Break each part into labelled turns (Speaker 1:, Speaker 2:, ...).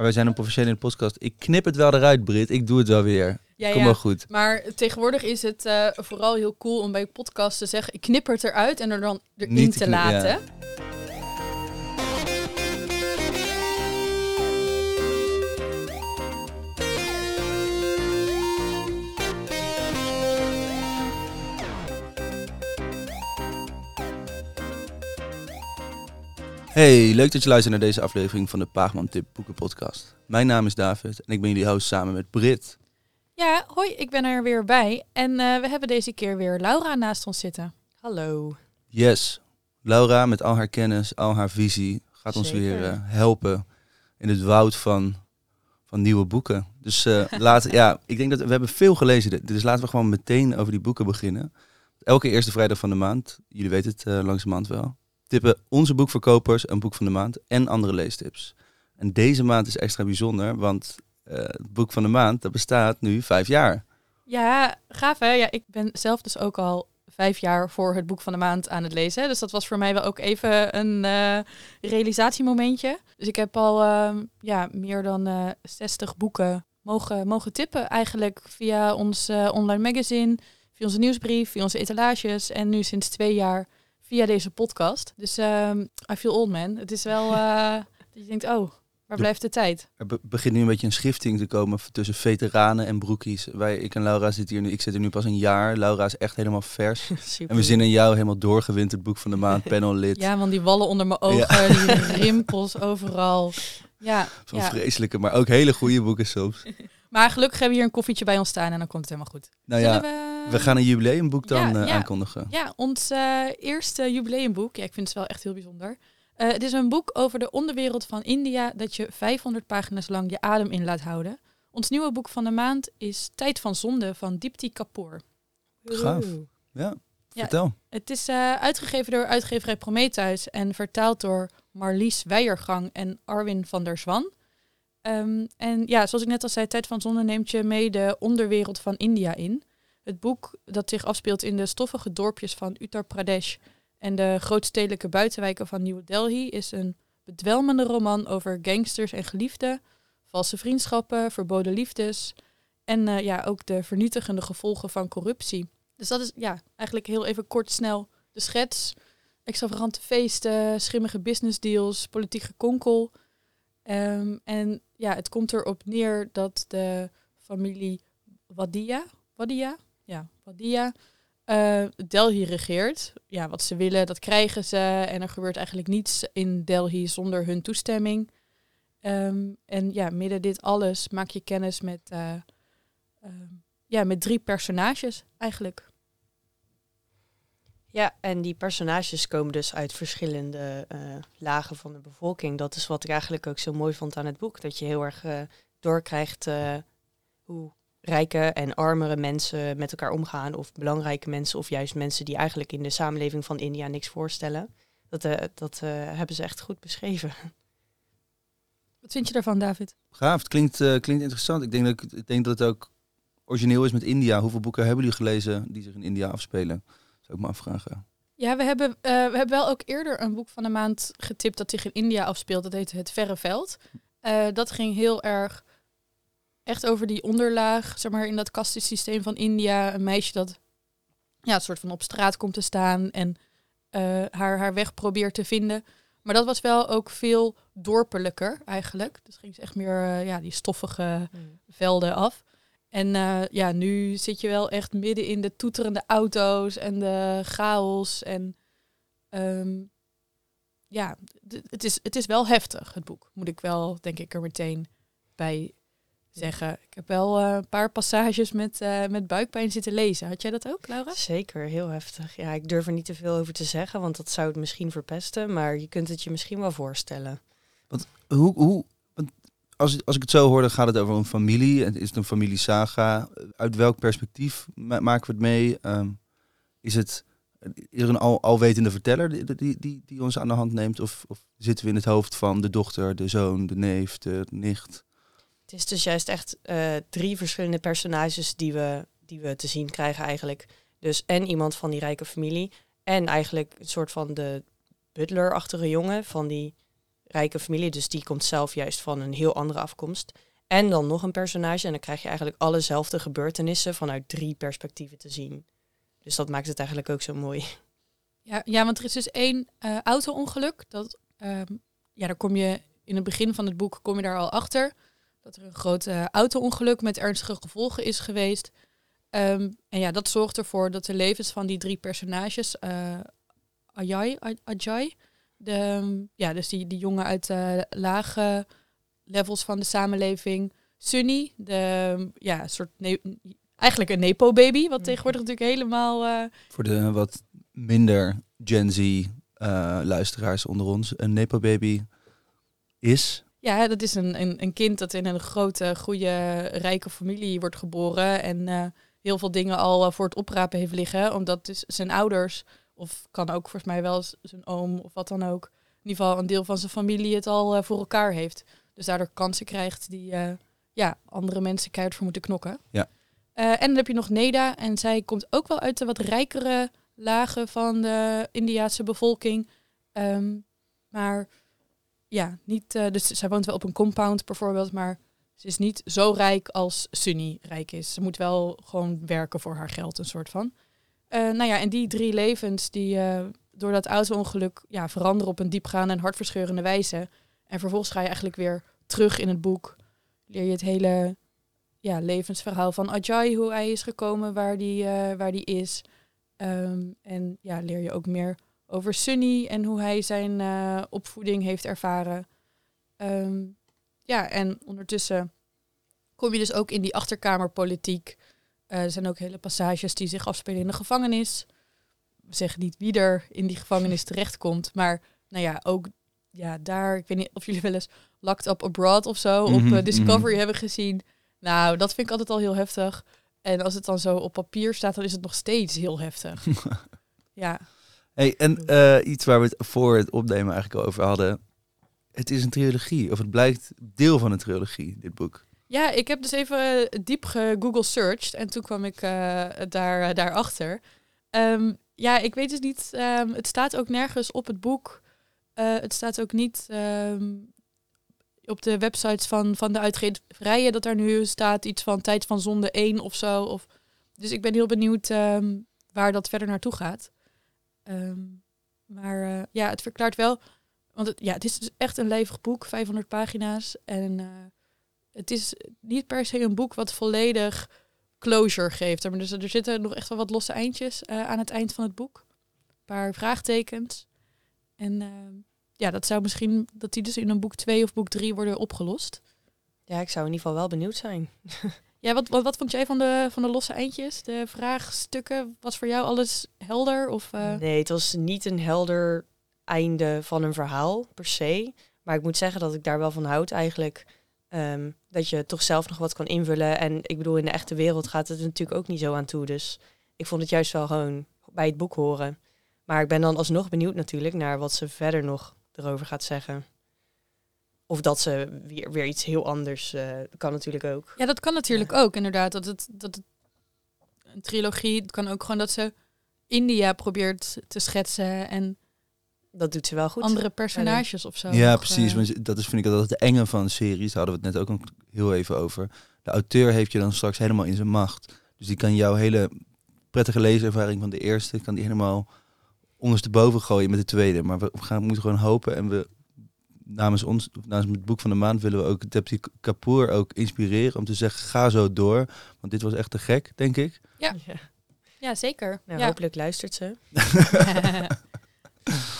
Speaker 1: Maar wij zijn een professionele podcast. Ik knip het wel eruit, Brit. Ik doe het wel weer.
Speaker 2: Ja,
Speaker 1: Kom
Speaker 2: ja.
Speaker 1: wel goed.
Speaker 2: Maar tegenwoordig is het eh, vooral heel cool om bij podcasts te zeggen... ik knip het eruit en er dan erin
Speaker 1: Niet
Speaker 2: te
Speaker 1: ja. Hey, leuk dat je luistert naar deze aflevering van de Paagman Tip Boeken Podcast. Mijn naam is David en ik ben jullie host samen met Brit.
Speaker 2: Ja, hoi, ik ben er weer bij. En eh, we hebben deze keer weer Laura naast ons zitten.
Speaker 3: Hallo.
Speaker 1: Yes, Laura met al haar kennis, al haar visie gaat ons
Speaker 3: Zeker.
Speaker 1: weer eh, helpen in het woud van, van nieuwe boeken. Dus eh laten, ja, ik denk dat we hebben veel gelezen, dit, dus laten we gewoon meteen over die boeken beginnen. Elke eerste vrijdag van de maand, jullie weten het langzamerhand wel, tippen onze boekverkopers een boek van de maand en andere leestips. En deze maand is extra bijzonder, want eh, het boek van de maand, dat bestaat nu vijf jaar.
Speaker 2: Ja, gaaf hè? Ja, ik ben zelf dus ook al vijf jaar voor het boek van de maand aan het lezen. Dus dat was voor mij wel ook even een eh, realisatiemomentje. Dus ik heb al ehm, ja, meer dan eh 60 boeken mogen, mogen tippen. Eigenlijk via ons online magazine, via onze nieuwsbrief, via onze etalages. En nu sinds twee jaar via deze podcast. Dus ehm I feel old man. Het is wel eh, dat je denkt, oh, waar blijft de tijd?
Speaker 1: Er be- begint nu een beetje een schifting te komen tussen veteranen en broekies. Wij, ik en Laura zitten hier nu, ik zit er nu pas een jaar. Laura is echt helemaal vers.
Speaker 3: Super.
Speaker 1: En we zien in jou helemaal doorgewinterd boek van de maand, panel lid.
Speaker 2: Ja, want die wallen onder mijn ogen, die rimpels overal. Ja,
Speaker 1: Van
Speaker 2: ja.
Speaker 1: vreselijke, maar ook hele goede boeken soms.
Speaker 2: Maar gelukkig hebben we hier een koffietje bij ons staan en dan komt het helemaal goed.
Speaker 1: Nou
Speaker 2: Zullen
Speaker 1: ja,
Speaker 2: we...
Speaker 1: we gaan een jubileumboek dan
Speaker 2: Ja,
Speaker 1: eh,
Speaker 2: ja.
Speaker 1: aankondigen.
Speaker 2: Ja, ons eh, eerste jubileumboek. Ja, ik vind het wel echt heel bijzonder. Eh, het is een boek over de onderwereld van India dat je 500 pagina's lang je adem in laat houden. Ons nieuwe boek van de maand is Tijd van Zonde van Dipti Kapoor.
Speaker 1: Gaaf. Ja,
Speaker 2: Ja.
Speaker 1: vertel.
Speaker 2: Het is eh, uitgegeven door uitgeverij Prometheus en vertaald door Marlies Weijergang en Arwin van der Zwan. Ehm, en ja, zoals ik net al zei, Tijd van Zonde neemt je mee de onderwereld van India in. Het boek dat zich afspeelt in de stoffige dorpjes van Uttar Pradesh en de grootstedelijke buitenwijken van New Delhi is een bedwelmende roman over gangsters en geliefden, valse vriendschappen, verboden liefdes en eh, ja, ook de vernietigende gevolgen van corruptie. Dus dat is ja, eigenlijk heel even kort snel de schets. Extravagante feesten, schimmige business deals, politiek gekonkel. Ehm, en ja, het komt erop neer dat de familie Wadia, Wadia, ja, Wadia, eh, Delhi regeert. Ja, wat ze willen, dat krijgen ze. En er gebeurt eigenlijk niets in Delhi zonder hun toestemming. Ehm, en ja, midden dit alles maak je kennis met, eh, ehm, ja, met drie personages eigenlijk.
Speaker 3: Ja, en die personages komen dus uit verschillende eh, lagen van de bevolking. Dat is wat ik eigenlijk ook zo mooi vond aan het boek. Dat je heel erg eh, doorkrijgt eh, hoe rijke en armere mensen met elkaar omgaan. Of belangrijke mensen, of juist mensen die eigenlijk in de samenleving van India niks voorstellen. Dat, eh, dat eh, hebben ze echt goed beschreven.
Speaker 2: Wat vind je daarvan, David?
Speaker 1: Gaaf, het klinkt, klinkt interessant. Ik denk, dat ik denk dat het ook origineel is met India. Hoeveel boeken hebben jullie gelezen die zich in India afspelen? Zou ik me afvragen.
Speaker 2: Ja, we hebben, eh, we hebben wel ook eerder een boek van de maand getipt dat zich in India afspeelt. Dat heet Het Verre Veld. Eh, dat ging heel erg echt over die onderlaag, zeg maar, in dat kastensysteem van India. Een meisje dat ja, een soort van op straat komt te staan en eh, haar, haar weg probeert te vinden. Maar dat was wel ook veel dorpelijker eigenlijk. Dus ging ze echt meer eh, ja, die stoffige velden af. En eh, ja, nu zit je wel echt midden in de toeterende auto's en de chaos. En ehm, ja, het is, het is wel heftig, het boek. Moet ik wel, denk ik, er meteen bij zeggen. Ik heb wel eh, een paar passages met, eh, met buikpijn zitten lezen. Had jij dat ook, Laura?
Speaker 3: Zeker, heel heftig. Ja, ik durf er niet te veel over te zeggen, want dat zou het misschien verpesten. Maar je kunt het je misschien wel voorstellen.
Speaker 1: Hoe, hoe, want als, als ik het zo hoor, dan gaat het over een familie. Is het een familiesaga? Uit welk perspectief ma- maken we het mee? Ehm, is, het, er een al, alwetende verteller die, die, die, die ons aan de hand neemt? Of, of zitten we in het hoofd van de dochter, de zoon, de neef, de nicht?
Speaker 3: Het is dus juist echt eh, drie verschillende personages die we, die we te zien krijgen eigenlijk. Dus en iemand van die rijke familie. En eigenlijk een soort van de butler-achtige jongen van die rijke familie. Dus die komt zelf juist van een heel andere afkomst. En dan nog een personage. En dan krijg je eigenlijk allezelfde gebeurtenissen vanuit drie perspectieven te zien. Dus dat maakt het eigenlijk ook zo mooi.
Speaker 2: Ja, ja want er is dus één uh, auto-ongeluk. Dat, ehm, ja, daar kom je in het begin van het boek kom je daar al achter. Dat er een groot uh, auto-ongeluk met ernstige gevolgen is geweest. Um, en ja, dat zorgt ervoor dat de levens van die drie personages, uh, Ajay, Ajay de, ja, dus die, die jongen uit de lage levels van de samenleving, Sunny, de ja, soort eigenlijk een nepo-baby, wat mhm. tegenwoordig natuurlijk helemaal... Uh,
Speaker 1: Voor de wat minder Gen Z uh, luisteraars onder ons, een nepo-baby is...
Speaker 2: Ja, dat is een, een, een, kind dat in een grote, goede, rijke familie wordt geboren en uh, heel veel dingen al voor het oprapen heeft liggen, omdat dus zijn ouders, of kan ook volgens mij wel zijn oom of wat dan ook, in ieder geval een deel van zijn familie het al voor elkaar heeft. Dus daardoor kansen krijgt die ja, andere mensen keihard voor moeten knokken.
Speaker 1: Ja.
Speaker 2: Uh, en dan heb je nog Neda. En zij komt ook wel uit de wat rijkere lagen van de Indiaanse bevolking. Um, maar ja, niet. Dus zij woont wel op een compound bijvoorbeeld. Maar ze is niet zo rijk als Sunny rijk is. Ze moet wel gewoon werken voor haar geld, een soort van. Uh, nou ja, en die drie levens die door dat auto-ongeluk ja, veranderen op een diepgaande en hartverscheurende wijze. En vervolgens ga je eigenlijk weer terug in het boek. Leer je het hele ja, levensverhaal van Ajay, hoe hij is gekomen waar die, uh, waar die is. Um, en ja, leer je ook meer over Sunny en hoe hij zijn opvoeding heeft ervaren. Um, ja, en ondertussen kom je dus ook in die achterkamerpolitiek. Uh, er zijn ook hele passages die zich afspelen in de gevangenis. We zeggen niet wie er in die gevangenis terechtkomt, maar nou ja, ook ja, daar, ik weet niet of jullie wel eens Locked Up Abroad of zo mm -hmm, op mhm, Discovery mm -hmm. hebben gezien. Nou, dat vind ik altijd al heel heftig. En als het dan zo op papier staat, dan is het nog steeds heel heftig. ja.
Speaker 1: Hey, en uh, iets waar we het voor het opnemen eigenlijk over hadden. Het is een trilogie, of het blijkt deel van een trilogie, dit boek.
Speaker 2: Ja, ik heb dus even diep Google searched en toen kwam ik uh, daar, uh, daarachter. Um, ja, ik weet dus niet, um, het staat ook nergens op het boek. het staat ook niet um, op de websites van, van de uitgeverijen dat er nu staat iets van Tijd van Zonde 1 of zo. Of, dus ik ben heel benieuwd waar dat verder naartoe gaat. Maar ja, het verklaart wel. Want ja, het is dus echt een levig boek, 500 pagina's. En het is niet per se een boek wat volledig closure geeft. Maar dus er zitten nog echt wel wat losse eindjes uh, aan het eind van het boek. Een paar vraagtekens. En ja, dat zou misschien dat die dus in een boek 2 of boek 3 worden opgelost.
Speaker 3: Ja, ik zou in ieder geval wel benieuwd zijn.
Speaker 2: ja, wat, wat, wat vond jij van de, van de losse eindjes? De vraagstukken? Was voor jou alles helder? Of, uh...
Speaker 3: Nee, het was niet een helder einde van een verhaal per se. Maar ik moet zeggen dat ik daar wel van houd eigenlijk. Um, dat je toch zelf nog wat kan invullen. En ik bedoel, in de echte wereld gaat het natuurlijk ook niet zo aan toe. Dus ik vond het juist wel gewoon bij het boek horen. Maar ik ben dan alsnog benieuwd natuurlijk naar wat ze verder nog erover gaat zeggen. Of dat ze weer, weer iets heel anders uh, kan natuurlijk ook.
Speaker 2: Ja, dat kan natuurlijk ook, inderdaad. Dat het, dat het een trilogie, het kan ook gewoon dat ze India probeert te schetsen en
Speaker 3: dat doet ze wel goed.
Speaker 2: Andere personages of zo.
Speaker 1: Ja, precies. Uh... Dat is vind ik altijd de enge van series. Daar hadden we het net ook heel even over. De auteur heeft je dan straks helemaal in zijn macht. Dus die kan jouw hele prettige leeservaring van de eerste, kan die helemaal ondersteboven gooien met de tweede. Maar we gaan, moeten gewoon hopen en we namens ons, namens het boek van de maand, willen we ook Depti Kapoor ook inspireren om te zeggen, ga zo door. Want dit was echt te gek, denk ik.
Speaker 2: Ja, ja. zeker.
Speaker 3: Nou,
Speaker 2: ja.
Speaker 3: Hopelijk luistert ze.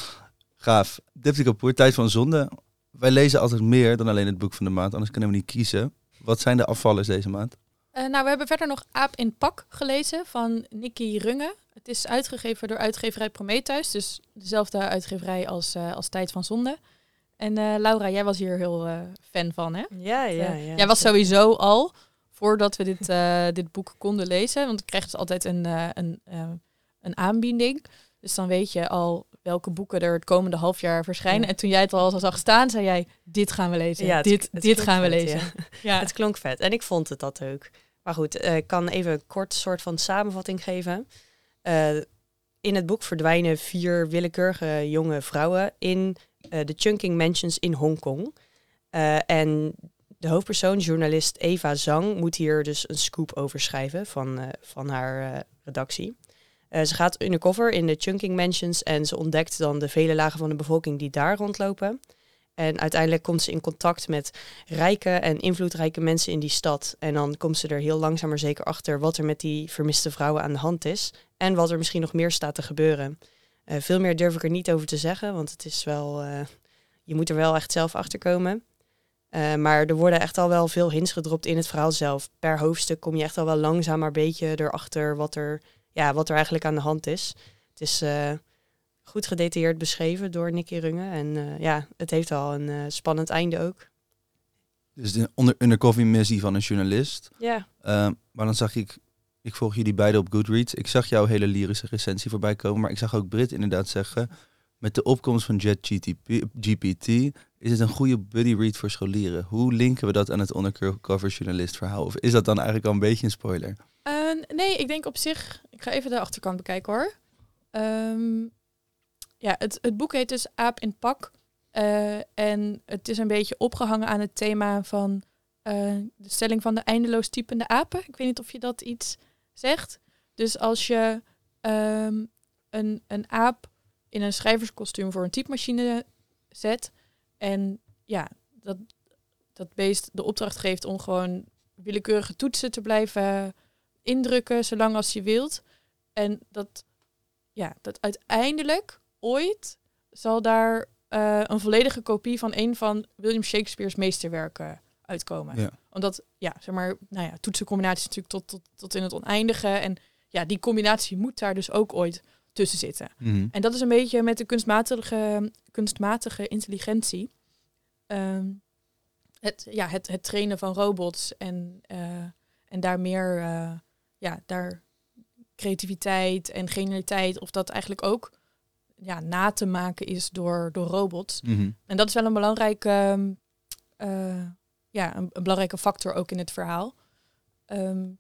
Speaker 1: Gaaf. Depti Kapoor, Tijd van Zonde. Wij lezen altijd meer dan alleen het boek van de maand, anders kunnen we niet kiezen. Wat zijn de afvallers deze maand?
Speaker 2: Uh, nou, we hebben verder nog Aap in Pak gelezen van Nicky Runge. Het is uitgegeven door uitgeverij Prometheus, dus dezelfde uitgeverij als, uh, als Tijd van Zonde. En uh, Laura, jij was hier heel uh, fan van, hè?
Speaker 3: Ja, ja, ja.
Speaker 2: jij was sowieso al, voordat we dit, dit boek konden lezen, want ik krijg dus altijd een, een, een aanbieding. Dus dan weet je al welke boeken er het komende half jaar verschijnen. En toen jij het al zag staan, zei jij, dit gaan we lezen. Ja, dit dit gaan we lezen. Ja.
Speaker 3: ja. Het klonk vet. En ik vond het dat ook. Maar goed, ik kan even een kort soort van samenvatting geven. Uh, in het boek verdwijnen vier willekeurige jonge vrouwen in eh, de Chunking Mansions in Hongkong. En de hoofdpersoon, journalist Eva Zhang, moet hier dus een scoop over schrijven van, van haar redactie. Ze gaat undercover in de Chunking Mansions en ze ontdekt dan de vele lagen van de bevolking die daar rondlopen. En uiteindelijk komt ze in contact met rijke en invloedrijke mensen in die stad. En dan komt ze er heel langzaam maar zeker achter wat er met die vermiste vrouwen aan de hand is. En wat er misschien nog meer staat te gebeuren. Uh, veel meer durf ik er niet over te zeggen, want het is wel. Uh, je moet er wel echt zelf achter komen. Maar er worden echt al wel veel hints gedropt in het verhaal zelf. Per hoofdstuk kom je echt al wel langzaam maar beetje erachter wat er, ja, wat er eigenlijk aan de hand is. Het is goed gedetailleerd beschreven door Nicky Runge. En uh, ja, het heeft al een uh, spannend einde ook.
Speaker 1: Dus de onder undercover missie van een journalist.
Speaker 3: Ja.
Speaker 1: Uh, maar dan zag ik, ik volg jullie beiden op Goodreads. Ik zag jouw hele lyrische recensie voorbij komen. Maar ik zag ook Brit inderdaad zeggen, met de opkomst van JetGPT is het een goede buddy read voor scholieren. Hoe linken we dat aan het undercover journalist verhaal? Of is dat dan eigenlijk al een beetje een spoiler?
Speaker 2: nee, ik denk op zich, ik ga even de achterkant bekijken hoor. Um, ja, het, het boek heet dus Aap in Pak. Uh, en het is een beetje opgehangen aan het thema van uh, de stelling van de eindeloos typende apen. Ik weet niet of je dat iets zegt. Dus als je um, een, een aap in een schrijverskostuum voor een typemachine zet en ja, dat, dat beest de opdracht geeft om gewoon willekeurige toetsen te blijven indrukken zolang als je wilt. En dat, ja, dat uiteindelijk ooit zal daar uh, een volledige kopie van een van William Shakespeare's meesterwerken uitkomen.
Speaker 1: Ja.
Speaker 2: Omdat, ja, zeg maar, nou ja, toetsencombinaties natuurlijk tot, tot, tot in het oneindige. En ja, die combinatie moet daar dus ook ooit tussen zitten.
Speaker 1: Mm
Speaker 2: En dat is een beetje met de kunstmatige, kunstmatige intelligentie. Um, het, ja, het, het trainen van robots en, uh, en daar meer, uh, ja, daar creativiteit en genialiteit, of dat eigenlijk ook ja, na te maken is door, door robots.
Speaker 1: Mm
Speaker 2: En dat is wel een belangrijke, uh, ja, een, een, belangrijke factor ook in het verhaal. Um,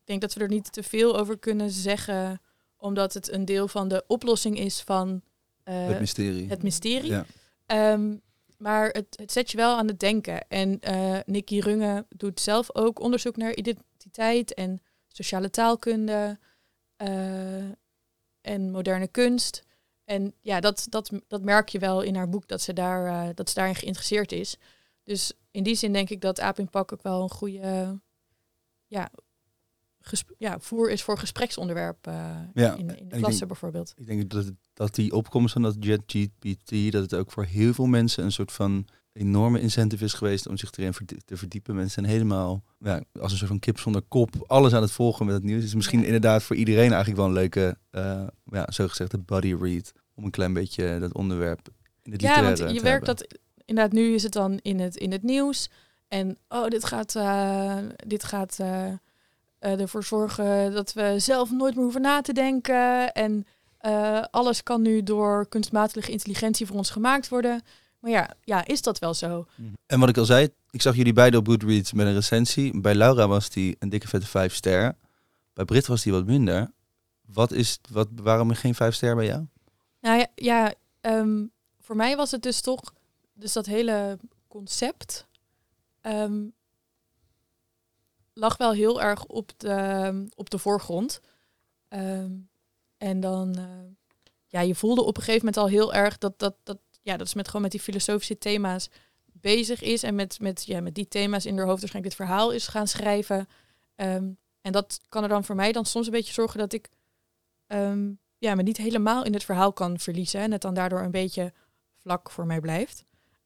Speaker 2: ik denk dat we er niet te veel over kunnen zeggen, omdat het een deel van de oplossing is van
Speaker 1: uh, het mysterie.
Speaker 2: Het mysterie.
Speaker 1: Ja.
Speaker 2: Um, maar het, het, zet je wel aan het denken. En uh, Nicky Runge doet zelf ook onderzoek naar identiteit en sociale taalkunde en moderne kunst. En ja, dat, dat, dat merk je wel in haar boek, dat ze, daar, uh, dat ze daarin geïnteresseerd is. Dus in die zin denk ik dat Aap in Pak ook wel een goede ja, ja, voer is voor gespreksonderwerp uh,
Speaker 1: ja,
Speaker 2: in, in de klasse denk, bijvoorbeeld.
Speaker 1: Ik denk dat, dat die opkomst van dat JetGPT, dat het ook voor heel veel mensen een soort van enorme incentive is geweest om zich erin te verdiepen. Mensen zijn helemaal ja, als een soort van kip zonder kop alles aan het volgen met het nieuws. Is misschien inderdaad voor iedereen eigenlijk wel een leuke, uh, ja, zogezegde body read. Om een klein beetje dat onderwerp in het
Speaker 2: Ja, want je werkt dat, inderdaad nu is het dan in het, in het nieuws. En oh, dit gaat, uh, dit gaat uh, ervoor zorgen dat we zelf nooit meer hoeven na te denken. En alles kan nu door kunstmatige intelligentie voor ons gemaakt worden. Maar ja, ja, is dat wel zo?
Speaker 1: En wat ik al zei, ik zag jullie beiden op Goodreads met een recensie. Bij Laura was die een dikke vette vijf ster. Bij Brit was die wat minder. Wat is, wat, waarom geen vijf ster bij jou?
Speaker 2: Nou ja, ja um, voor mij was het dus toch, dus dat hele concept um, lag wel heel erg op de, op de voorgrond. Um, en dan, uh, ja, je voelde op een gegeven moment al heel erg dat, dat, dat ja, dat is met gewoon met die filosofische thema's bezig is en met, met, ja, met die thema's in haar hoofd waarschijnlijk dit verhaal is gaan schrijven. Um, en dat kan er dan voor mij dan soms een beetje zorgen dat ik um, ja, me niet helemaal in het verhaal kan verliezen en het dan daardoor een beetje vlak voor mij blijft.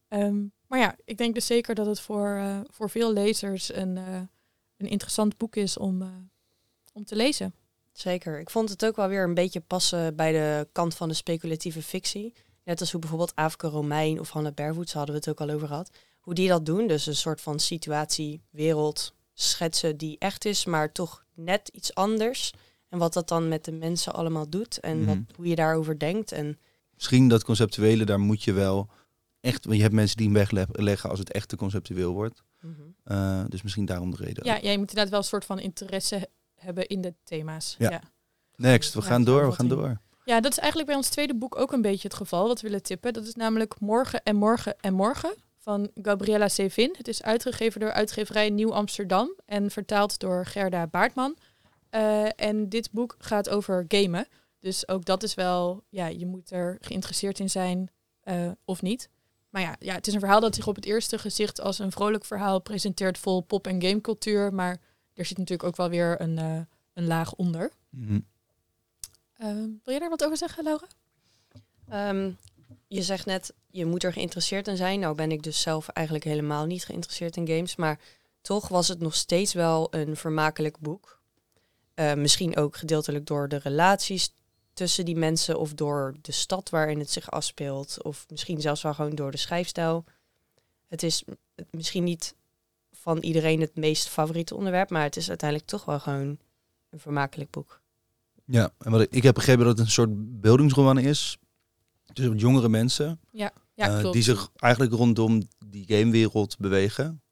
Speaker 2: Um, maar ja, ik denk dus zeker dat het voor, uh, voor veel lezers een, uh, een interessant boek is om, uh, om te lezen.
Speaker 3: Zeker. Ik vond het ook wel weer een beetje passen bij de kant van de speculatieve fictie. Net als hoe bijvoorbeeld Afke Romein of Hanna Bervoets hadden we het ook al over gehad. Hoe die dat doen, dus een soort van situatie, wereld schetsen die echt is, maar toch net iets anders. En wat dat dan met de mensen allemaal doet en wat, hoe je daarover denkt. En
Speaker 1: Misschien dat conceptuele, daar moet je wel echt, want je hebt mensen die hem wegleggen als het echt te conceptueel wordt.
Speaker 3: mm -hmm.
Speaker 1: uh, dus misschien daarom de reden.
Speaker 2: Ja, jij moet inderdaad wel een soort van interesse hebben in de thema's.
Speaker 1: Ja.
Speaker 2: ja.
Speaker 1: Next, we gaan door, we gaan door.
Speaker 2: Ja, dat is eigenlijk bij ons tweede boek ook een beetje het geval, wat we willen tippen. Dat is namelijk Morgen en Morgen en Morgen van Gabriella Sevin. Het is uitgegeven door uitgeverij Nieuw Amsterdam en vertaald door Gerda Baartman. Uh, en dit boek gaat over gamen. Dus ook dat is wel, ja, je moet er geïnteresseerd in zijn uh, of niet. Maar ja, ja, het is een verhaal dat zich op het eerste gezicht als een vrolijk verhaal presenteert vol pop- en gamecultuur. Maar er zit natuurlijk ook wel weer een, uh, een laag onder. Mm. Wil je daar wat over zeggen, Laura?
Speaker 3: Um, je zegt net, je moet er geïnteresseerd in zijn. Nou ben ik dus zelf eigenlijk helemaal niet geïnteresseerd in games. Maar toch was het nog steeds wel een vermakelijk boek. Uh, misschien ook gedeeltelijk door de relaties tussen die mensen of door de stad waarin het zich afspeelt. Of misschien zelfs wel gewoon door de schrijfstijl. Het is misschien niet van iedereen het meest favoriete onderwerp, maar het is uiteindelijk toch wel gewoon een vermakelijk boek.
Speaker 1: Ja, en wat ik, ik heb begrepen dat het een soort beeldingsroman is. Dus jongere mensen.
Speaker 2: Ja, ja
Speaker 1: uh, die zich eigenlijk rondom die gamewereld bewegen.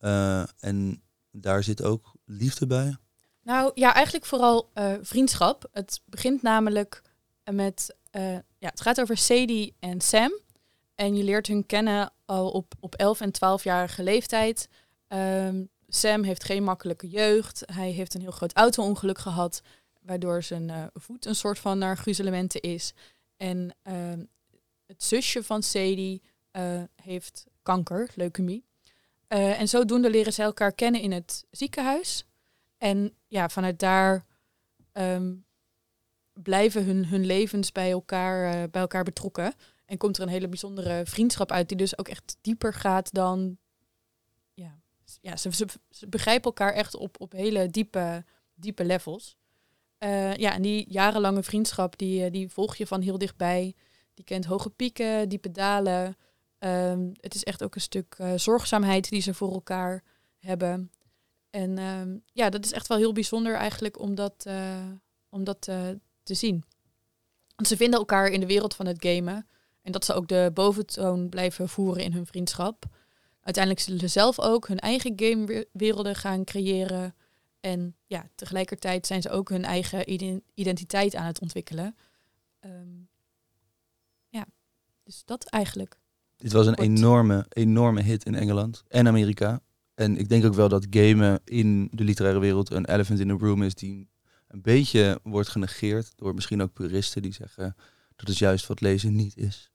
Speaker 1: Uh, en daar zit ook liefde bij.
Speaker 2: Nou ja, eigenlijk vooral uh, vriendschap. Het begint namelijk met, ja, het gaat over Sadie en Sam. En je leert hun kennen al op, op 11 en 12-jarige leeftijd. Um, Sam heeft geen makkelijke jeugd. Hij heeft een heel groot auto-ongeluk gehad, waardoor zijn uh, voet een soort van naar gruzelementen is. En uh, het zusje van Sadie uh, heeft kanker, leukemie. Uh, en zodoende leren ze elkaar kennen in het ziekenhuis. En ja, vanuit daar um, blijven hun, hun levens bij elkaar, bij elkaar betrokken. En komt er een hele bijzondere vriendschap uit, die dus ook echt dieper gaat dan. Ja, ja ze, ze, ze begrijpen elkaar echt op, op hele diepe, diepe levels. Uh, ja, en die jarenlange vriendschap, die, die volg je van heel dichtbij. Die kent hoge pieken, diepe dalen. Um, het is echt ook een stuk uh, zorgzaamheid die ze voor elkaar hebben. En um, ja, dat is echt wel heel bijzonder eigenlijk om dat, om dat te zien. Want ze vinden elkaar in de wereld van het gamen. En dat ze ook de boventoon blijven voeren in hun vriendschap. Uiteindelijk zullen ze zelf ook hun eigen gamewerelden gaan creëren. En ja, tegelijkertijd zijn ze ook hun eigen identiteit aan het ontwikkelen. Um, ja, dus dat eigenlijk.
Speaker 1: Dit was een enorme, enorme hit in Engeland en Amerika. En ik denk ook wel dat gamen in de literaire wereld een elephant in the room is die een beetje wordt genegeerd door misschien ook puristen die zeggen dat is juist wat lezen niet is.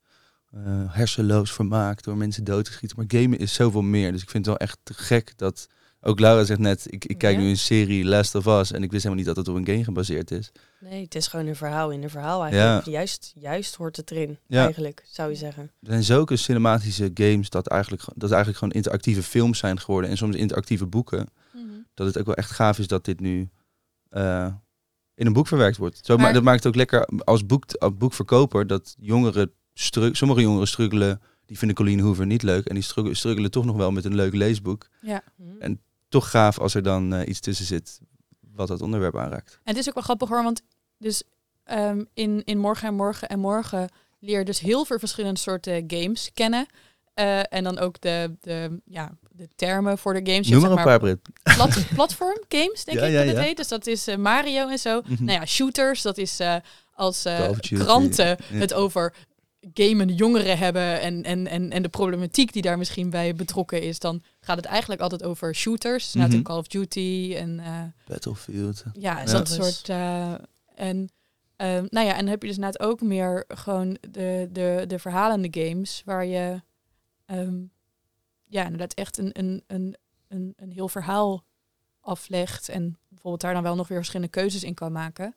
Speaker 1: Uh, hersenloos vermaakt door mensen dood te schieten. Maar gamen is zoveel meer. Dus ik vind het wel echt te gek dat ook Laura zegt net, ik, ik kijk
Speaker 2: Ja.
Speaker 1: nu een serie Last of Us en ik wist helemaal niet dat het op een game gebaseerd is.
Speaker 3: Nee, het is gewoon een verhaal in een verhaal eigenlijk. Juist, juist hoort het erin,
Speaker 1: Ja.
Speaker 3: eigenlijk, zou je zeggen.
Speaker 1: Er zijn zulke cinematische games dat eigenlijk, ge- dat eigenlijk gewoon interactieve films zijn geworden en soms interactieve boeken.
Speaker 2: Mhm.
Speaker 1: Dat het ook wel echt gaaf is dat dit nu eh, in een boek verwerkt wordt. Zo,
Speaker 2: Maar-
Speaker 1: maar dat maakt het ook lekker als, boek, als boekverkoper dat jongeren, stru- sommige jongeren struggelen, die vinden Colleen Hoover niet leuk en die struggelen, toch nog wel met een leuk leesboek.
Speaker 2: Ja.
Speaker 1: En- Toch gaaf als er dan eh, iets tussen zit wat dat onderwerp aanraakt.
Speaker 2: En het is ook wel grappig hoor, want dus ehm, in, in Morgen en Morgen en Morgen leer je dus heel veel verschillende soorten games kennen. Eh, en dan ook de, de, ja, de termen voor de games.
Speaker 1: Noem maar een paar, Brit.
Speaker 2: plat, platform games, denk
Speaker 1: Ja,
Speaker 2: ik
Speaker 1: ja,
Speaker 2: dat het heet. Dus dat is eh, Mario en zo.
Speaker 1: Mhm.
Speaker 2: Nou ja, shooters, dat is als kranten het over gamende jongeren hebben en, en, en, en de problematiek die daar misschien bij betrokken is, dan gaat het eigenlijk altijd over shooters. Nou,
Speaker 1: Mhm.
Speaker 2: Call of Duty en eh,
Speaker 1: Battlefield.
Speaker 2: ja,
Speaker 1: Ja.
Speaker 2: dat
Speaker 3: Dus-
Speaker 2: soort. eh, en ehm, nou ja, en dan heb je dus net ook meer gewoon de, de, de verhalende games waar je ehm, ja, inderdaad echt een, een, een, een, een heel verhaal aflegt en bijvoorbeeld daar dan wel nog weer verschillende keuzes in kan maken.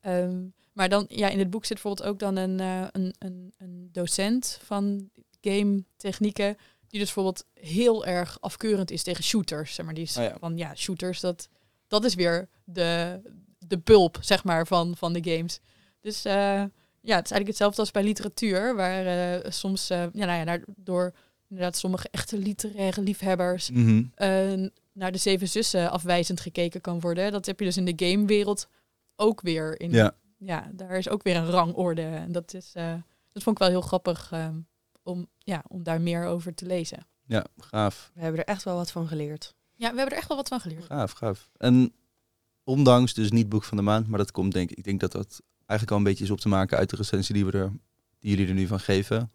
Speaker 2: Ehm, maar dan, ja, in het boek zit bijvoorbeeld ook dan een, eh, een, een, een docent van game technieken die dus bijvoorbeeld heel erg afkeurend is tegen shooters. Zeg maar, die is
Speaker 1: Oh ja.
Speaker 2: van ja, shooters, dat, dat is weer de, de pulp, zeg maar, van, van de games. Dus eh, ja, het is eigenlijk hetzelfde als bij literatuur, waar eh, soms, ja, nou ja, door inderdaad sommige echte literaire liefhebbers
Speaker 1: Mhm.
Speaker 2: naar de Zeven Zussen afwijzend gekeken kan worden. Dat heb je dus in de gamewereld ook weer. In,
Speaker 1: Ja.
Speaker 2: Ja, daar is ook weer een rangorde. En dat, is, eh, dat vond ik wel heel grappig ehm, om, ja, om daar meer over te lezen.
Speaker 1: ja, gaaf.
Speaker 3: We hebben er echt wel wat van geleerd.
Speaker 2: Ja, we hebben er echt wel wat van geleerd.
Speaker 1: Gaaf, gaaf. En ondanks dus niet boek van de maand, maar dat komt denk ik, ik denk dat dat eigenlijk al een beetje is op te maken uit de recensie die, we er, die jullie er nu van geven.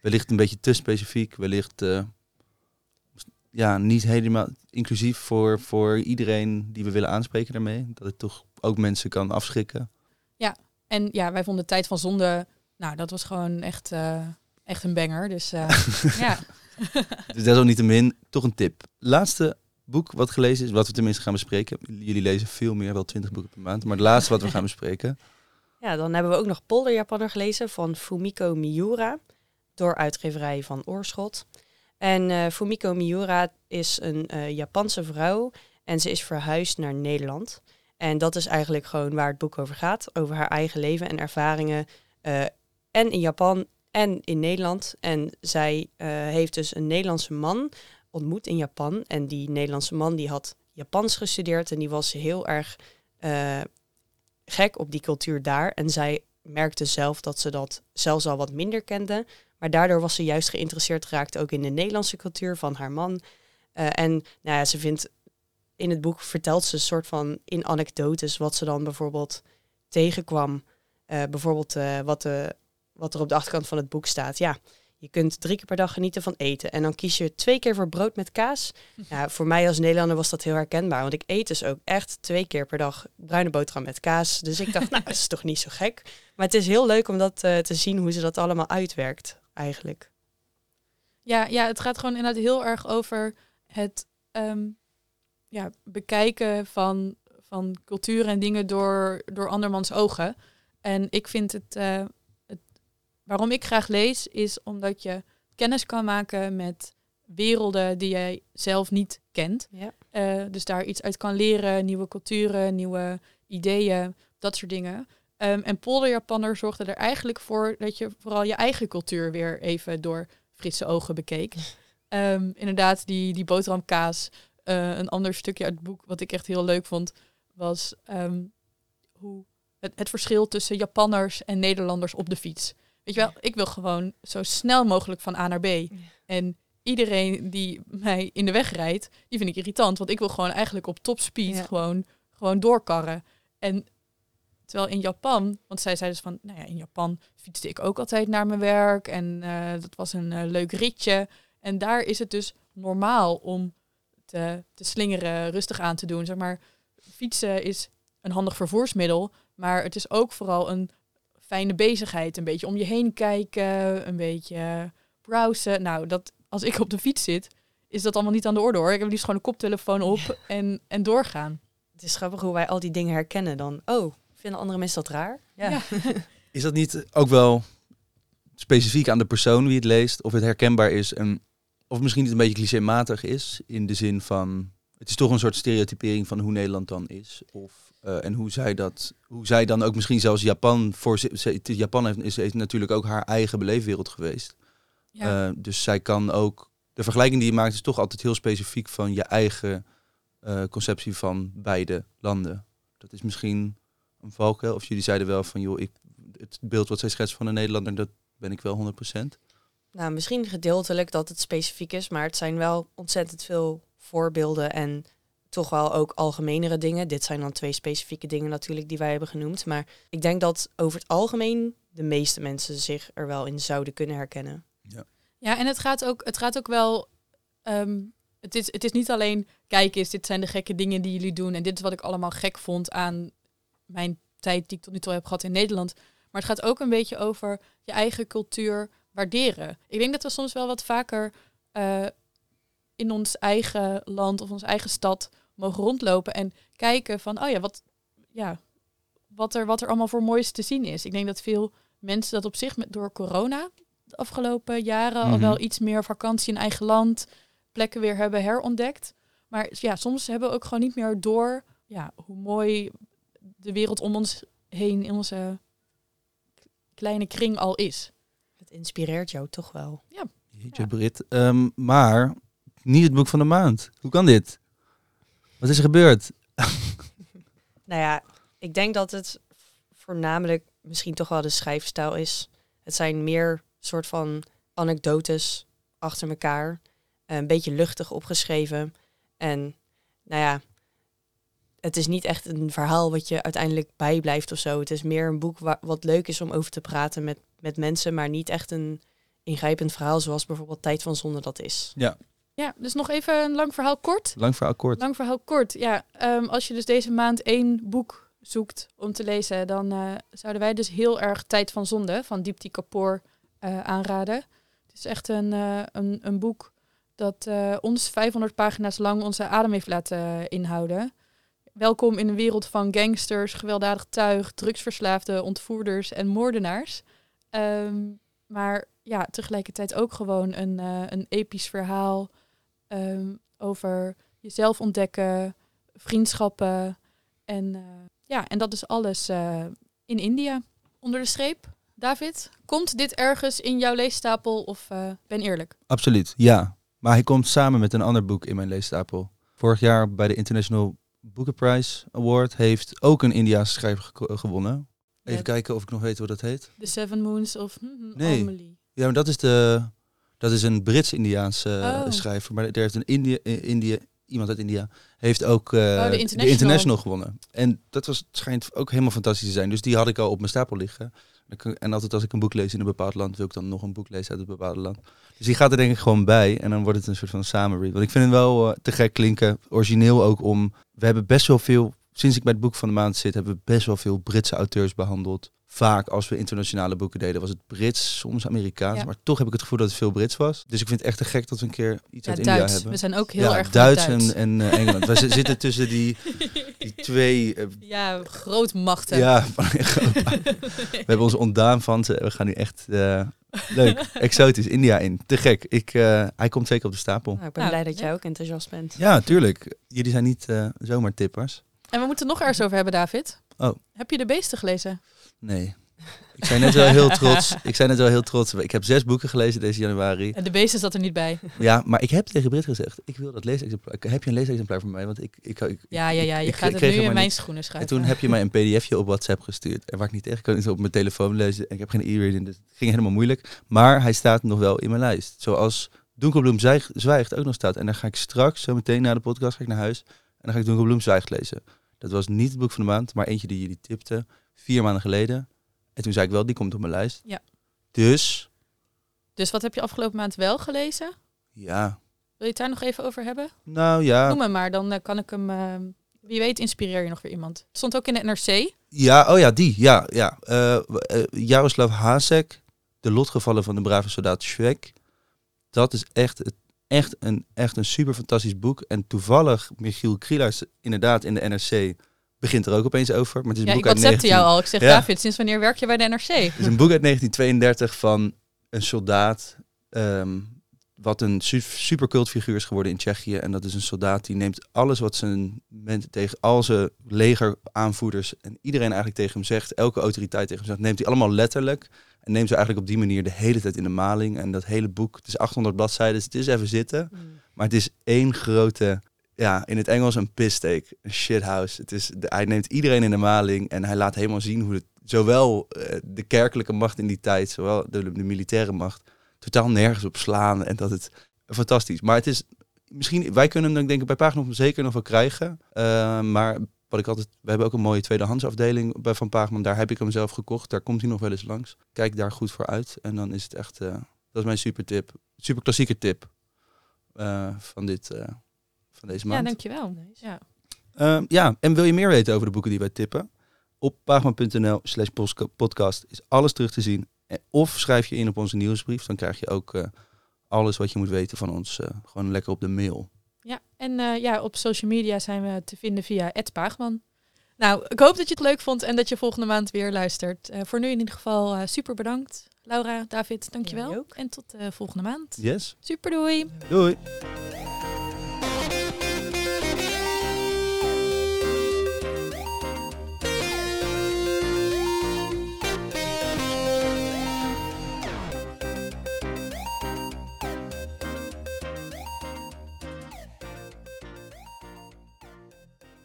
Speaker 1: Wellicht een beetje te specifiek, wellicht uh, ja, niet helemaal inclusief voor, voor iedereen die we willen aanspreken daarmee. Dat het toch ook mensen kan afschrikken.
Speaker 2: Ja, en ja, wij vonden Tijd van Zonde, nou, dat was gewoon echt, uh, echt een banger. Dus uh, ja.
Speaker 1: dus desalniettemin toch een tip. Laatste boek wat gelezen is, wat we tenminste gaan bespreken. Jullie lezen veel meer, wel twintig boeken per maand. Maar het laatste wat we gaan bespreken.
Speaker 3: Ja, dan hebben we ook nog Polder Japaner gelezen van Fumiko Miura. Door uitgeverij van Oorschot. En uh, Fumiko Miura is een uh, Japanse vrouw en ze is verhuisd naar Nederland. En dat is eigenlijk gewoon waar het boek over gaat. Over haar eigen leven en ervaringen. Uh, en in Japan en in Nederland. En zij heeft dus een Nederlandse man ontmoet in Japan. En die Nederlandse man die had Japans gestudeerd en die was heel erg gek op die cultuur daar. En zij merkte zelf dat ze dat zelfs al wat minder kende. Maar daardoor was ze juist geïnteresseerd geraakt ook in de Nederlandse cultuur van haar man. En nou ja, ze vindt in het boek vertelt ze een soort van in anekdotes wat ze dan bijvoorbeeld tegenkwam. Uh, bijvoorbeeld uh, wat, de, wat er op de achterkant van het boek staat. Ja, je kunt drie keer per dag genieten van eten. En dan kies je twee keer voor brood met kaas. Ja, voor mij als Nederlander was dat heel herkenbaar. Want ik eet dus ook echt twee keer per dag bruine boterham met kaas. Dus ik dacht, nou, dat is toch niet zo gek. Maar het is heel leuk om dat uh, te zien hoe ze dat allemaal uitwerkt, eigenlijk.
Speaker 2: Ja, ja, het gaat gewoon inderdaad heel erg over het um, ja, bekijken van, van cultuur en dingen door, door andermans ogen. En ik vind het, uh, het, waarom ik graag lees, is omdat je kennis kan maken met werelden die jij zelf niet kent.
Speaker 3: Ja.
Speaker 2: Uh, dus daar iets uit kan leren, nieuwe culturen, nieuwe ideeën, dat soort dingen. Um, en Polder Japanner zorgde er eigenlijk voor dat je vooral je eigen cultuur weer even door frisse ogen bekeek. Um, inderdaad, die, die boterhamkaas. Uh, een ander stukje uit het boek wat ik echt heel leuk vond, was um, hoe het, het verschil tussen Japanners en Nederlanders op de fiets. Weet je wel, ik wil gewoon zo snel mogelijk van A naar B. En iedereen die mij in de weg rijdt, die vind ik irritant. Want ik wil gewoon eigenlijk op top speed ja. gewoon, gewoon doorkarren. En terwijl in Japan, want zij zei dus van, nou ja, in Japan fietste ik ook altijd naar mijn werk. En uh, dat was een uh, leuk ritje. En daar is het dus normaal om te, te slingeren, rustig aan te doen. Zeg maar, fietsen is een handig vervoersmiddel, maar het is ook vooral een fijne bezigheid. Een beetje om je heen kijken, een beetje browsen. Nou, dat, als ik op de fiets zit, is dat allemaal niet aan de orde hoor. Ik heb liefst gewoon een koptelefoon op en, en doorgaan.
Speaker 3: Het is grappig hoe wij al die dingen herkennen dan. Oh, vinden andere mensen dat raar?
Speaker 2: Ja. ja.
Speaker 1: is dat niet ook wel specifiek aan de persoon wie het leest, of het herkenbaar is en of misschien niet een beetje clichématig is, in de zin van, het is toch een soort stereotypering van hoe Nederland dan is. Of, uh, en hoe zij, dat, hoe zij dan ook misschien zelfs Japan, voor Japan heeft, is, natuurlijk ook haar eigen beleefwereld geweest. Ja. Uh, dus zij kan ook, de vergelijking die je maakt is toch altijd heel specifiek van je eigen uh, conceptie van beide landen. Dat is misschien een valkuil. Of jullie zeiden wel van, joh, ik, het beeld wat zij schetst van een Nederlander, dat ben ik wel 100%.
Speaker 3: Nou, misschien gedeeltelijk dat het specifiek is, maar het zijn wel ontzettend veel voorbeelden en toch wel ook algemenere dingen. Dit zijn dan twee specifieke dingen natuurlijk die wij hebben genoemd. Maar ik denk dat over het algemeen de meeste mensen zich er wel in zouden kunnen herkennen.
Speaker 1: Ja,
Speaker 2: ja en het gaat ook, het gaat ook wel. Um, het, is, het is niet alleen kijk eens, dit zijn de gekke dingen die jullie doen. En dit is wat ik allemaal gek vond aan mijn tijd die ik tot nu toe heb gehad in Nederland. Maar het gaat ook een beetje over je eigen cultuur waarderen. Ik denk dat we soms wel wat vaker uh, in ons eigen land of onze eigen stad mogen rondlopen en kijken van, oh ja, wat, ja, wat, er, wat er allemaal voor moois te zien is. Ik denk dat veel mensen dat op zich met, door corona de afgelopen jaren mm -hmm. al wel iets meer vakantie in eigen land, plekken weer hebben herontdekt. Maar ja, soms hebben we ook gewoon niet meer door ja, hoe mooi de wereld om ons heen in onze kleine kring al is.
Speaker 3: Inspireert jou toch wel.
Speaker 2: Ja.
Speaker 1: Jeetje, ja. Brit. Um, maar niet het boek van de maand. Hoe kan dit? Wat is er gebeurd?
Speaker 3: nou ja, ik denk dat het voornamelijk misschien toch wel de schrijfstijl is. Het zijn meer soort van anekdotes achter elkaar. Een beetje luchtig opgeschreven. En nou ja, het is niet echt een verhaal wat je uiteindelijk bijblijft of zo. Het is meer een boek wa- wat leuk is om over te praten met, met mensen, maar niet echt een ingrijpend verhaal zoals bijvoorbeeld Tijd van Zonde dat is.
Speaker 2: Ja, dus nog even een lang verhaal kort.
Speaker 1: Lang verhaal kort.
Speaker 2: Lang verhaal kort. Ja, ehm, als je dus deze maand één boek zoekt om te lezen, dan eh, zouden wij dus heel erg Tijd van Zonde van Dipti Kapoor eh, aanraden. Het is echt een, eh, een, een boek dat eh, ons 500 pagina's lang onze adem heeft laten inhouden. Welkom in een wereld van gangsters, gewelddadig tuig, drugsverslaafden, ontvoerders en moordenaars. Ehm, maar ja, tegelijkertijd ook gewoon een, eh, een episch verhaal ehm, over jezelf ontdekken, vriendschappen. En, eh, ja, en dat is alles eh, in India. Onder de streep, David, komt dit ergens in jouw leestapel of ben eerlijk?
Speaker 1: Absoluut, ja. Maar hij komt samen met een ander boek in mijn leestapel. Vorig jaar bij de International Booker Prize Award heeft ook een Indiaanse schrijver gewonnen. Even kijken of ik nog weet hoe dat heet.
Speaker 2: The Seven Moons of hm, hm,
Speaker 1: Nee.
Speaker 2: Amelie.
Speaker 1: Ja, maar dat is, de, dat is een Brits-Indiaanse eh,
Speaker 2: Oh.
Speaker 1: schrijver. Maar er heeft een India, eh, India, iemand uit India heeft ook eh,
Speaker 2: Oh, de
Speaker 1: de,
Speaker 2: International.
Speaker 1: gewonnen. En dat was, schijnt ook helemaal fantastisch te zijn. Dus die had ik al op mijn stapel liggen. En altijd als ik een boek lees in een bepaald land, wil ik dan nog een boek lezen uit een bepaald land. Dus die gaat er denk ik gewoon bij. En dan wordt het een soort van samenread. Want ik vind het wel te gek klinken. Origineel ook om... We hebben best wel veel... Sinds ik bij het boek van de maand zit, hebben we best wel veel Britse auteurs behandeld. Vaak als we internationale boeken deden, was het Brits, soms Amerikaans.
Speaker 2: Ja.
Speaker 1: Maar toch heb ik het gevoel dat het veel Brits was. Dus ik vind het echt te gek dat we een keer iets
Speaker 2: Ja,
Speaker 1: uit India hebben.
Speaker 2: We zijn ook heel
Speaker 1: ja,
Speaker 2: erg
Speaker 1: Duits,
Speaker 2: Duits.
Speaker 1: en, en eh, Engeland. we zi- zitten tussen die, die twee eh,
Speaker 2: Ja, grootmachten.
Speaker 1: ja, van- we hebben ons ontdaan van ze. We gaan nu echt eh, leuk, exotisch India in. Te gek. Ik, eh, hij komt zeker op de stapel.
Speaker 3: Nou, ik ben
Speaker 2: Nou,
Speaker 3: blij dat jij
Speaker 2: ja.
Speaker 3: ook enthousiast bent.
Speaker 1: Ja, tuurlijk. Jullie zijn niet eh, zomaar tippers.
Speaker 2: En we moeten nog ergens over hebben, David.
Speaker 1: Oh.
Speaker 2: Heb je de beesten gelezen?
Speaker 1: Nee. Ik zei net wel heel trots. Ik zei net wel heel trots. Ik heb zes boeken gelezen deze januari.
Speaker 2: En de beesten zat er niet bij.
Speaker 1: Ja, maar ik heb tegen Brit gezegd, ik wil dat leesexemplaar. Heb je een leesexemplaar voor mij? Want ik, ik, ik,
Speaker 2: Ja, ja, ja. Je
Speaker 1: ik-
Speaker 2: gaat
Speaker 1: ik
Speaker 2: het nu in mijn
Speaker 1: niet.
Speaker 2: schoenen
Speaker 1: En
Speaker 2: schuiven.
Speaker 1: toen heb je mij een pdfje op WhatsApp gestuurd. En waar ik niet tegen kan, is op mijn telefoon lezen. En ik heb geen e-reading, dus het ging helemaal moeilijk. Maar hij staat nog wel in mijn lijst. Zoals Donkerbloem Zwijg- Zwijgt ook nog staat. En dan ga ik straks, zo meteen na de podcast, ga ik naar huis. En dan ga ik Donkerbloem Zwijgt lezen. Dat was niet het boek van de maand, maar eentje die jullie tipten. Vier maanden geleden. En toen zei ik wel, die komt op mijn lijst.
Speaker 2: Ja.
Speaker 1: Dus,
Speaker 2: Dus wat heb je afgelopen maand wel gelezen?
Speaker 1: ja.
Speaker 2: Wil je het daar nog even over hebben?
Speaker 1: Nou ja.
Speaker 2: Noem me maar, dan eh, kan ik hem... eh, wie weet inspireer je nog weer iemand. Het stond ook in de NRC.
Speaker 1: Ja, oh ja, die. Ja, ja. Eh, eh, Jaroslav Hasek, De lotgevallen van de brave soldaat Schweck. Dat is echt, het- echt, een, echt een super fantastisch boek. En toevallig, Michiel Krielaars, inderdaad in de NRC, begint er ook opeens over. Maar het is een
Speaker 2: Ja, ik
Speaker 1: boek uit
Speaker 2: whatsappte
Speaker 1: 19
Speaker 2: jou al. Ik zeg,
Speaker 1: Ja.
Speaker 2: David, sinds wanneer werk je bij de NRC?
Speaker 1: Het is een boek uit 1932 van een soldaat. ehm, wat een su supercult figuur is geworden in Tsjechië. En dat is een soldaat die neemt alles wat zijn mensen tegen al zijn legeraanvoerders en iedereen eigenlijk tegen hem zegt, elke autoriteit tegen hem zegt, neemt hij allemaal letterlijk. En neemt ze eigenlijk op die manier de hele tijd in de maling. En dat hele boek, het is 800 bladzijden, dus het is even zitten. Maar het is één grote, ja, in het Engels een piss-take, een shithouse. Het is, de- hij neemt iedereen in de maling en hij laat helemaal zien hoe het, zowel eh, de kerkelijke macht in die tijd, zowel de, de militaire macht, totaal nergens op slaan. En dat het fantastisch. Maar het is misschien, wij kunnen hem dan denk ik bij Pagman zeker nog wel krijgen. Eh, maar wat ik altijd, we hebben ook een mooie tweedehands afdeling bij Van Paagman. Daar heb ik hem zelf gekocht. Daar komt hij nog wel eens langs. Kijk daar goed voor uit. En dan is het echt, eh, dat is mijn super tip. Super klassieke tip eh, van, dit, eh, van deze
Speaker 2: Ja,
Speaker 1: maand.
Speaker 2: dankjewel.
Speaker 3: Nice.
Speaker 2: Ja.
Speaker 1: Ehm, ja, en wil je meer weten over de boeken die wij tippen? Op pagman.nl slash podcast is alles terug te zien. Eh, Of schrijf je in op onze nieuwsbrief. Dan krijg je ook eh, alles wat je moet weten van ons. eh, gewoon lekker op de mail.
Speaker 2: Ja, en eh, ja, op social media zijn we te vinden via @paagman. Nou, ik hoop dat je het leuk vond en dat je volgende maand weer luistert. Eh, voor nu in ieder geval eh, super bedankt. Laura, David, dankjewel. En tot volgende maand.
Speaker 1: Yes.
Speaker 2: Super doei!
Speaker 1: Doei.